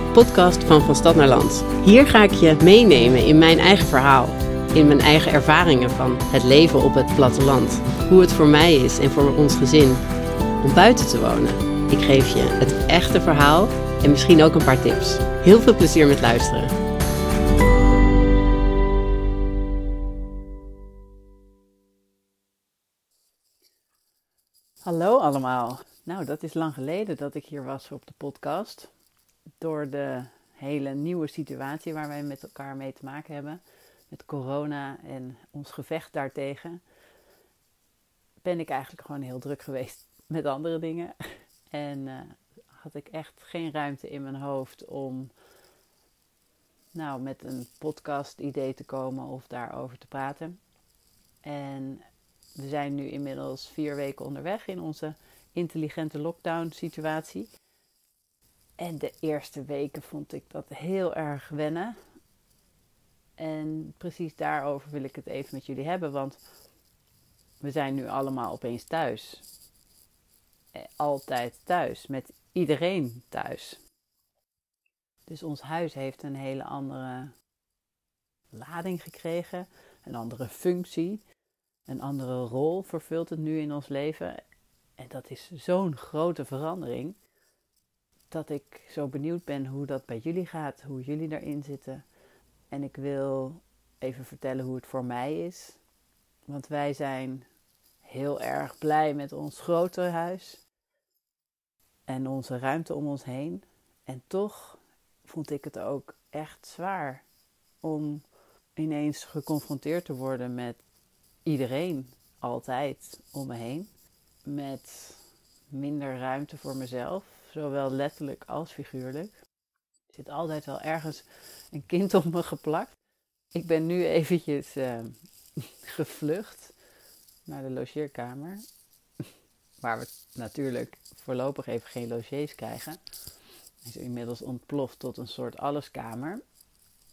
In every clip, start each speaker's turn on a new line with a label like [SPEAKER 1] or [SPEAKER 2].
[SPEAKER 1] podcast van Van Stad naar Land. Hier ga ik je meenemen in mijn eigen verhaal, in mijn eigen ervaringen van het leven op het platteland. Hoe het voor mij is en voor ons gezin om buiten te wonen. Ik geef je het echte verhaal en misschien ook een paar tips. Heel veel plezier met luisteren. Hallo allemaal. Nou, dat is lang geleden dat ik hier was op de podcast. Door de hele nieuwe situatie waar wij met elkaar mee te maken hebben, met corona en ons gevecht daartegen, ben ik eigenlijk gewoon heel druk geweest met andere dingen. En uh, had ik echt geen ruimte in mijn hoofd om nou, met een podcast idee te komen of daarover te praten. En we zijn nu inmiddels vier weken onderweg in onze intelligente lockdown situatie. En de eerste weken vond ik dat heel erg wennen. En precies daarover wil ik het even met jullie hebben, want we zijn nu allemaal opeens thuis. Eh, altijd thuis, met iedereen thuis. Dus ons huis heeft een hele andere lading gekregen, een andere functie, een andere rol vervult het nu in ons leven. En dat is zo'n grote verandering dat ik zo benieuwd ben hoe dat bij jullie gaat, hoe jullie daarin zitten. En ik wil even vertellen hoe het voor mij is. Want wij zijn heel erg blij met ons grote huis en onze ruimte om ons heen. En toch vond ik het ook echt zwaar om ineens geconfronteerd te worden met iedereen altijd om me heen. Met minder ruimte voor mezelf, zowel letterlijk als figuurlijk. Er zit altijd wel ergens een kind op me geplakt. Ik ben nu eventjes uh, gevlucht naar de logeerkamer. Waar we natuurlijk voorlopig even geen logiers krijgen. Hij is inmiddels ontploft tot een soort alleskamer.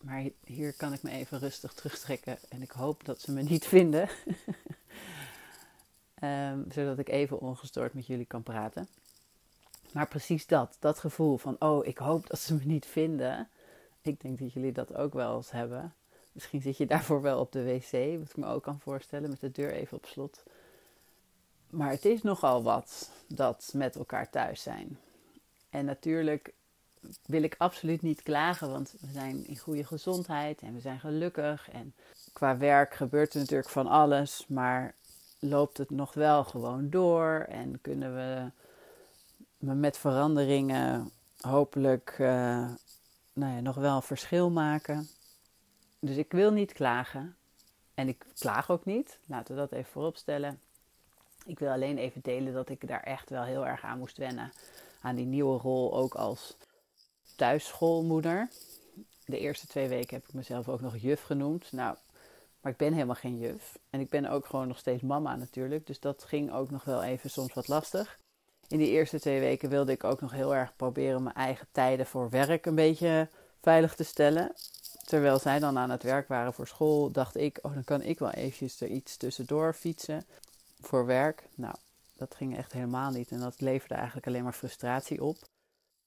[SPEAKER 1] Maar hier kan ik me even rustig terugtrekken en ik hoop dat ze me niet vinden. um, zodat ik even ongestoord met jullie kan praten. Maar precies dat, dat gevoel van, oh, ik hoop dat ze me niet vinden. Ik denk dat jullie dat ook wel eens hebben. Misschien zit je daarvoor wel op de wc, wat ik me ook kan voorstellen, met de deur even op slot. Maar het is nogal wat dat met elkaar thuis zijn. En natuurlijk wil ik absoluut niet klagen, want we zijn in goede gezondheid en we zijn gelukkig. En qua werk gebeurt er natuurlijk van alles, maar loopt het nog wel gewoon door en kunnen we met veranderingen hopelijk uh, nou ja, nog wel verschil maken. Dus ik wil niet klagen. En ik klaag ook niet. Laten we dat even voorop stellen. Ik wil alleen even delen dat ik daar echt wel heel erg aan moest wennen. Aan die nieuwe rol ook als thuisschoolmoeder. De eerste twee weken heb ik mezelf ook nog juf genoemd. Nou, maar ik ben helemaal geen juf. En ik ben ook gewoon nog steeds mama natuurlijk. Dus dat ging ook nog wel even soms wat lastig. In die eerste twee weken wilde ik ook nog heel erg proberen mijn eigen tijden voor werk een beetje veilig te stellen. Terwijl zij dan aan het werk waren voor school, dacht ik, oh dan kan ik wel eventjes er iets tussendoor fietsen voor werk. Nou, dat ging echt helemaal niet en dat leverde eigenlijk alleen maar frustratie op.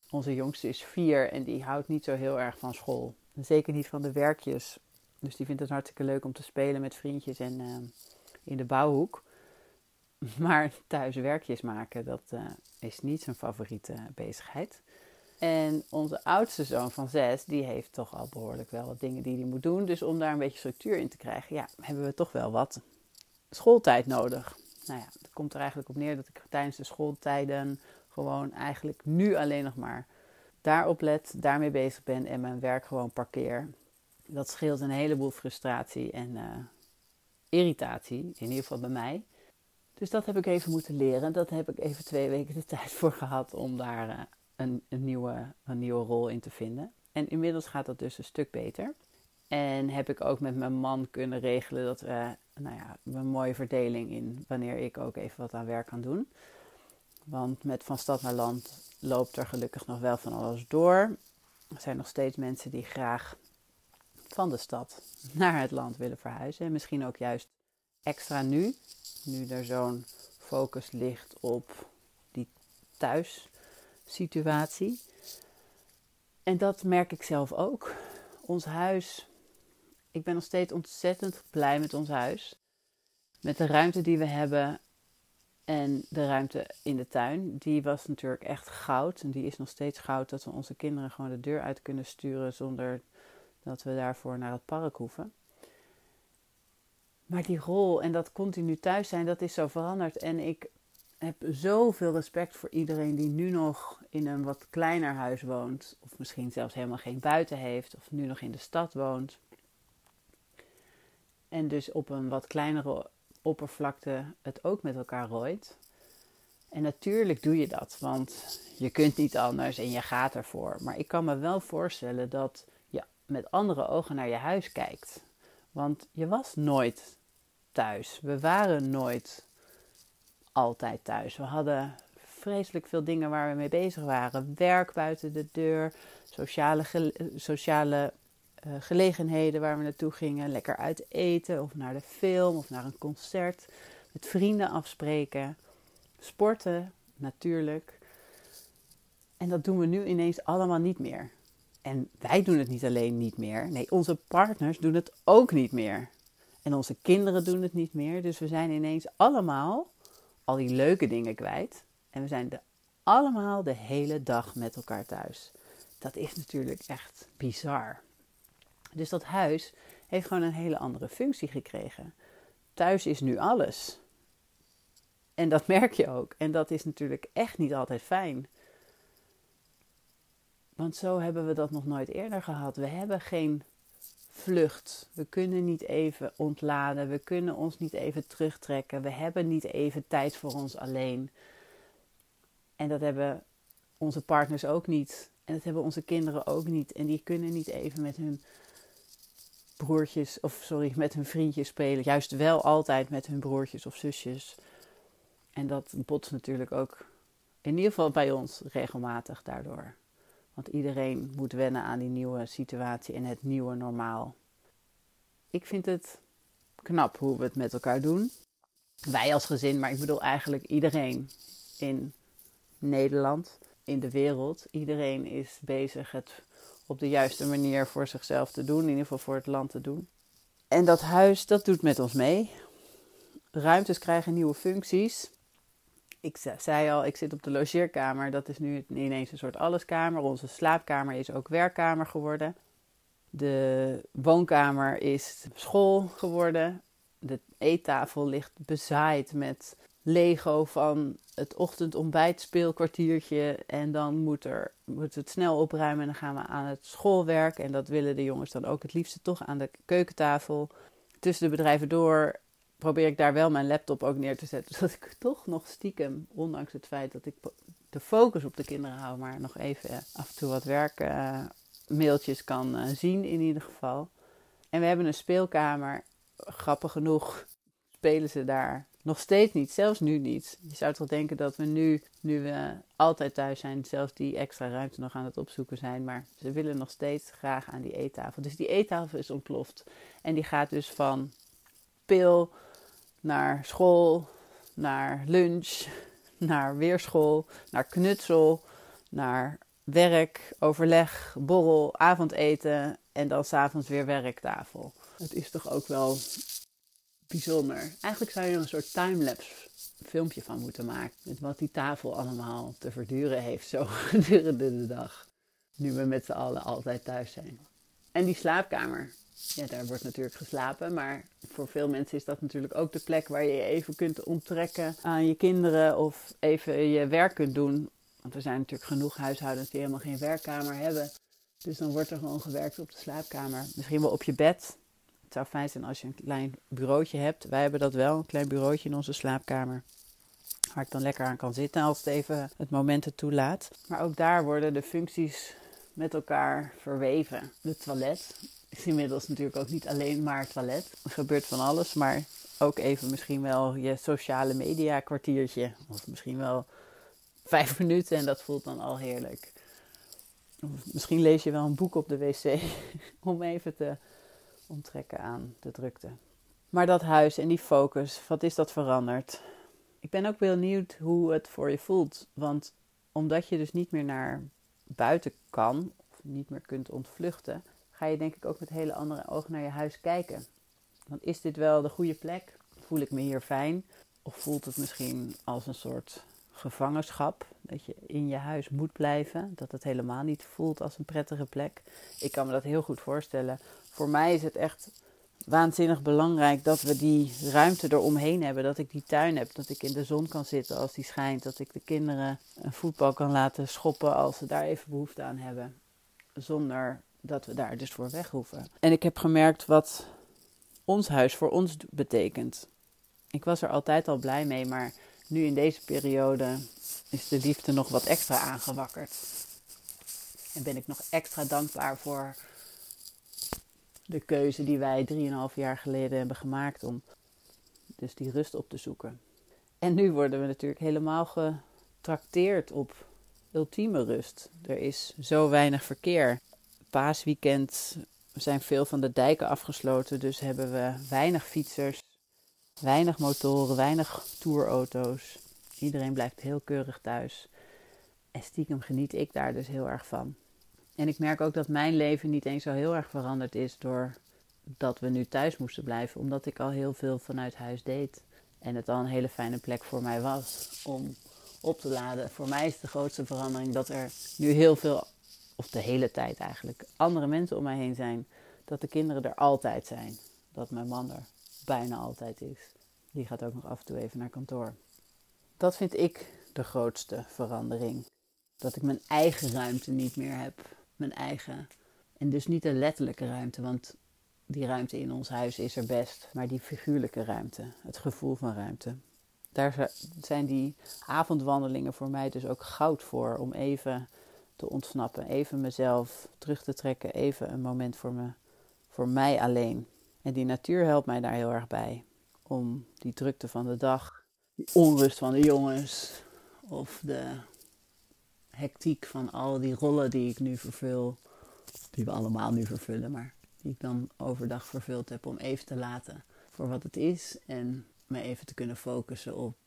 [SPEAKER 1] Onze jongste is vier en die houdt niet zo heel erg van school. Zeker niet van de werkjes. Dus die vindt het hartstikke leuk om te spelen met vriendjes en uh, in de bouwhoek. Maar thuis werkjes maken, dat uh, is niet zijn favoriete bezigheid. En onze oudste zoon van zes, die heeft toch al behoorlijk wel wat dingen die hij moet doen. Dus om daar een beetje structuur in te krijgen, ja, hebben we toch wel wat schooltijd nodig. Nou ja, het komt er eigenlijk op neer dat ik tijdens de schooltijden gewoon eigenlijk nu alleen nog maar daarop let, daarmee bezig ben en mijn werk gewoon parkeer. Dat scheelt een heleboel frustratie en uh, irritatie, in ieder geval bij mij. Dus dat heb ik even moeten leren. Dat heb ik even twee weken de tijd voor gehad om daar uh, een, een, nieuwe, een nieuwe rol in te vinden. En inmiddels gaat dat dus een stuk beter. En heb ik ook met mijn man kunnen regelen dat we nou ja, een mooie verdeling in wanneer ik ook even wat aan werk kan doen. Want met van stad naar land loopt er gelukkig nog wel van alles door. Er zijn nog steeds mensen die graag van de stad naar het land willen verhuizen. En misschien ook juist extra nu, nu er zo'n focus ligt op die thuissituatie. En dat merk ik zelf ook. Ons huis, ik ben nog steeds ontzettend blij met ons huis. Met de ruimte die we hebben en de ruimte in de tuin. Die was natuurlijk echt goud. En die is nog steeds goud dat we onze kinderen gewoon de deur uit kunnen sturen zonder dat we daarvoor naar het park hoeven. Maar die rol en dat continu thuis zijn, dat is zo veranderd. En ik heb zoveel respect voor iedereen die nu nog in een wat kleiner huis woont. Of misschien zelfs helemaal geen buiten heeft. Of nu nog in de stad woont. En dus op een wat kleinere oppervlakte het ook met elkaar rooit. En natuurlijk doe je dat, want je kunt niet anders en je gaat ervoor. Maar ik kan me wel voorstellen dat je met andere ogen naar je huis kijkt. Want je was nooit thuis. We waren nooit altijd thuis. We hadden vreselijk veel dingen waar we mee bezig waren. Werk buiten de deur, sociale, sociale uh, gelegenheden waar we naartoe gingen. Lekker uit eten of naar de film of naar een concert. Met vrienden afspreken. Sporten, natuurlijk. En dat doen we nu ineens allemaal niet meer. En wij doen het niet alleen niet meer. Nee, onze partners doen het ook niet meer. En onze kinderen doen het niet meer. Dus we zijn ineens allemaal al die leuke dingen kwijt. En we zijn allemaal de hele dag met elkaar thuis. Dat is natuurlijk echt bizar. Dus dat huis heeft gewoon een hele andere functie gekregen. Thuis is nu alles. En dat merk je ook. En dat is natuurlijk echt niet altijd fijn. Want zo hebben we dat nog nooit eerder gehad. We hebben geen vlucht. We kunnen niet even ontladen. We kunnen ons niet even terugtrekken. We hebben niet even tijd voor ons alleen. En dat hebben onze partners ook niet. En dat hebben onze kinderen ook niet. En die kunnen niet even met hun broertjes, of sorry, met hun vriendjes spelen. Juist wel altijd met hun broertjes of zusjes. En dat botst natuurlijk ook, in ieder geval bij ons, regelmatig daardoor. Want iedereen moet wennen aan die nieuwe situatie en het nieuwe normaal. Ik vind het knap hoe we het met elkaar doen. Wij als gezin, maar ik bedoel eigenlijk iedereen in Nederland, in de wereld. Iedereen is bezig het op de juiste manier voor zichzelf te doen, in ieder geval voor het land te doen. En dat huis, dat doet met ons mee. Ruimtes krijgen nieuwe functies ik zei al, ik zit op de logeerkamer. Dat is nu ineens een soort alleskamer. Onze slaapkamer is ook werkkamer geworden. De woonkamer is school geworden. De eettafel ligt bezaaid met Lego van het ochtendontbijt speelkwartiertje. En dan moet, er, moet het snel opruimen en dan gaan we aan het schoolwerk. En dat willen de jongens dan ook het liefste toch aan de keukentafel. Tussen de bedrijven door probeer ik daar wel mijn laptop ook neer te zetten. Zodat ik toch nog stiekem, ondanks het feit dat ik de focus op de kinderen hou, maar nog even af en toe wat werkmailtjes uh, kan uh, zien in ieder geval. En we hebben een speelkamer. Grappig genoeg spelen ze daar nog steeds niet, zelfs nu niet. Je zou toch denken dat we nu, nu we altijd thuis zijn, zelfs die extra ruimte nog aan het opzoeken zijn. Maar ze willen nog steeds graag aan die eettafel. Dus die eettafel is ontploft. En die gaat dus van pil naar school, naar lunch, naar weerschool, naar knutsel, naar werk, overleg, borrel, avondeten en dan s'avonds weer werktafel. Het is toch ook wel bijzonder. Eigenlijk zou je er een soort timelapse filmpje van moeten maken. Met wat die tafel allemaal te verduren heeft zo gedurende de dag. Nu we met z'n allen altijd thuis zijn. En die slaapkamer ja, daar wordt natuurlijk geslapen. Maar voor veel mensen is dat natuurlijk ook de plek waar je je even kunt onttrekken aan je kinderen of even je werk kunt doen. Want er zijn natuurlijk genoeg huishoudens die helemaal geen werkkamer hebben. Dus dan wordt er gewoon gewerkt op de slaapkamer. Misschien wel op je bed. Het zou fijn zijn als je een klein bureautje hebt. Wij hebben dat wel, een klein bureautje in onze slaapkamer. Waar ik dan lekker aan kan zitten als het even het moment het toelaat. Maar ook daar worden de functies met elkaar verweven. De toilet is inmiddels natuurlijk ook niet alleen maar toilet. Er gebeurt van alles, maar ook even misschien wel je sociale media kwartiertje. Of misschien wel vijf minuten en dat voelt dan al heerlijk. Of misschien lees je wel een boek op de wc om even te onttrekken aan de drukte. Maar dat huis en die focus, wat is dat veranderd? Ik ben ook benieuwd hoe het voor je voelt. Want omdat je dus niet meer naar buiten kan, niet meer kunt ontvluchten, ga je denk ik ook met hele andere ogen naar je huis kijken. Want is dit wel de goede plek? Voel ik me hier fijn? Of voelt het misschien als een soort gevangenschap? Dat je in je huis moet blijven? Dat het helemaal niet voelt als een prettige plek? Ik kan me dat heel goed voorstellen. Voor mij is het echt waanzinnig belangrijk dat we die ruimte eromheen hebben. Dat ik die tuin heb, dat ik in de zon kan zitten als die schijnt. Dat ik de kinderen een voetbal kan laten schoppen als ze daar even behoefte aan hebben. Zonder dat we daar dus voor weg hoeven. En ik heb gemerkt wat ons huis voor ons betekent. Ik was er altijd al blij mee, maar nu in deze periode is de liefde nog wat extra aangewakkerd. En ben ik nog extra dankbaar voor de keuze die wij 3,5 jaar geleden hebben gemaakt om dus die rust op te zoeken. En nu worden we natuurlijk helemaal getrakteerd op ultieme rust. Er is zo weinig verkeer. Paasweekend zijn veel van de dijken afgesloten, dus hebben we weinig fietsers, weinig motoren, weinig tourauto's. Iedereen blijft heel keurig thuis. En stiekem geniet ik daar dus heel erg van. En ik merk ook dat mijn leven niet eens zo heel erg veranderd is door dat we nu thuis moesten blijven, omdat ik al heel veel vanuit huis deed. En het al een hele fijne plek voor mij was om op te laden. Voor mij is de grootste verandering dat er nu heel veel, of de hele tijd eigenlijk, andere mensen om mij heen zijn. Dat de kinderen er altijd zijn. Dat mijn man er bijna altijd is. Die gaat ook nog af en toe even naar kantoor. Dat vind ik de grootste verandering. Dat ik mijn eigen ruimte niet meer heb mijn eigen. En dus niet de letterlijke ruimte, want die ruimte in ons huis is er best. Maar die figuurlijke ruimte, het gevoel van ruimte. Daar zijn die avondwandelingen voor mij dus ook goud voor. Om even te ontsnappen, even mezelf terug te trekken, even een moment voor, me, voor mij alleen. En die natuur helpt mij daar heel erg bij. Om die drukte van de dag, die onrust van de jongens of de hectiek van al die rollen die ik nu vervul, die we allemaal nu vervullen, maar die ik dan overdag vervuld heb, om even te laten voor wat het is en me even te kunnen focussen op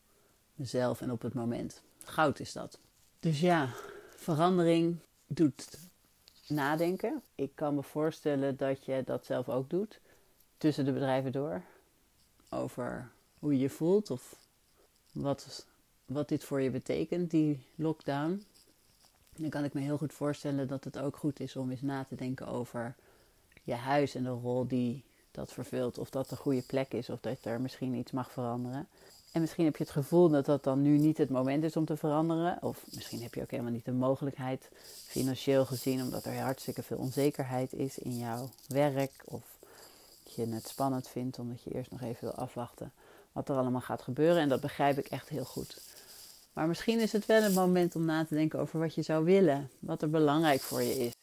[SPEAKER 1] mezelf en op het moment. Goud is dat. Dus ja, verandering doet nadenken. Ik kan me voorstellen dat je dat zelf ook doet tussen de bedrijven door. Over hoe je je voelt of wat, wat dit voor je betekent, die lockdown dan kan ik me heel goed voorstellen dat het ook goed is om eens na te denken over je huis en de rol die dat vervult. Of dat een goede plek is, of dat er misschien iets mag veranderen. En misschien heb je het gevoel dat dat dan nu niet het moment is om te veranderen. Of misschien heb je ook helemaal niet de mogelijkheid, financieel gezien, omdat er hartstikke veel onzekerheid is in jouw werk. Of dat je het spannend vindt, omdat je eerst nog even wil afwachten wat er allemaal gaat gebeuren. En dat begrijp ik echt heel goed. Maar misschien is het wel een moment om na te denken over wat je zou willen, wat er belangrijk voor je is.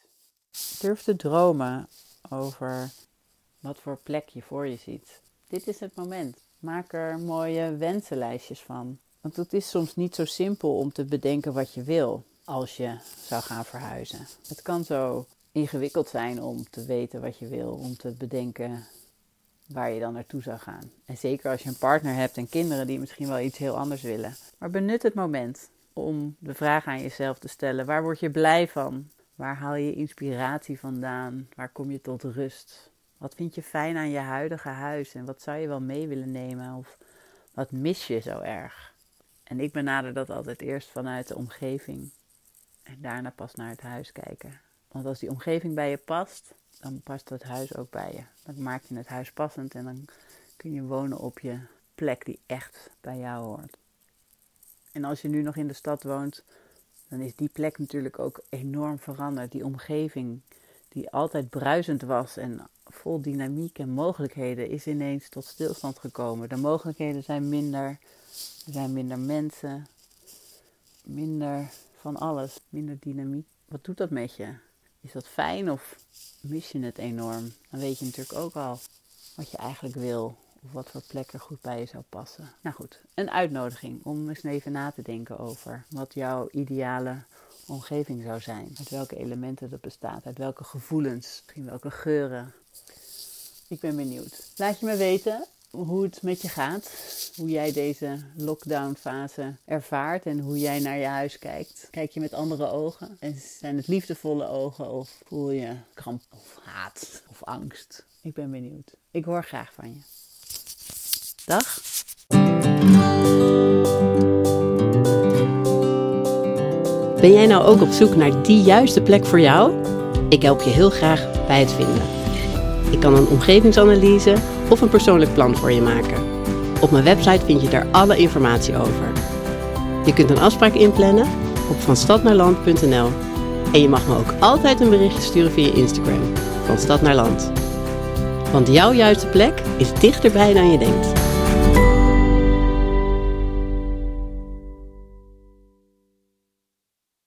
[SPEAKER 1] Durf te dromen over wat voor plek je voor je ziet. Dit is het moment. Maak er mooie wensenlijstjes van. Want het is soms niet zo simpel om te bedenken wat je wil als je zou gaan verhuizen. Het kan zo ingewikkeld zijn om te weten wat je wil, om te bedenken waar je dan naartoe zou gaan. En zeker als je een partner hebt en kinderen die misschien wel iets heel anders willen. Maar benut het moment om de vraag aan jezelf te stellen: waar word je blij van? Waar haal je inspiratie vandaan? Waar kom je tot rust? Wat vind je fijn aan je huidige huis en wat zou je wel mee willen nemen? Of wat mis je zo erg? En ik benader dat altijd eerst vanuit de omgeving en daarna pas naar het huis kijken. Want als die omgeving bij je past, dan past het huis ook bij je. Dan maak je het huis passend en dan kun je wonen op je plek die echt bij jou hoort. En als je nu nog in de stad woont, dan is die plek natuurlijk ook enorm veranderd. Die omgeving die altijd bruisend was en vol dynamiek en mogelijkheden is ineens tot stilstand gekomen. De mogelijkheden zijn minder, er zijn minder mensen, minder van alles, minder dynamiek. Wat doet dat met je? Is dat fijn of mis je het enorm? Dan weet je natuurlijk ook al wat je eigenlijk wil. Of wat voor plek er goed bij je zou passen. Nou goed, een uitnodiging om eens even na te denken over wat jouw ideale omgeving zou zijn. Uit welke elementen dat bestaat. Uit welke gevoelens. Misschien welke geuren. Ik ben benieuwd. Laat je me weten hoe het met je gaat. Hoe jij deze lockdown fase ervaart en hoe jij naar je huis kijkt. Kijk je met andere ogen? En zijn het liefdevolle ogen of voel je kramp of haat of angst? Ik ben benieuwd. Ik hoor graag van je. Dag.
[SPEAKER 2] Ben jij nou ook op zoek naar die juiste plek voor jou? Ik help je heel graag bij het vinden. Ik kan een omgevingsanalyse of een persoonlijk plan voor je maken. Op mijn website vind je daar alle informatie over. Je kunt een afspraak inplannen op vanstadnaarland.nl en je mag me ook altijd een berichtje sturen via Instagram, van Stad naar Land. Want jouw juiste plek is dichterbij dan je denkt.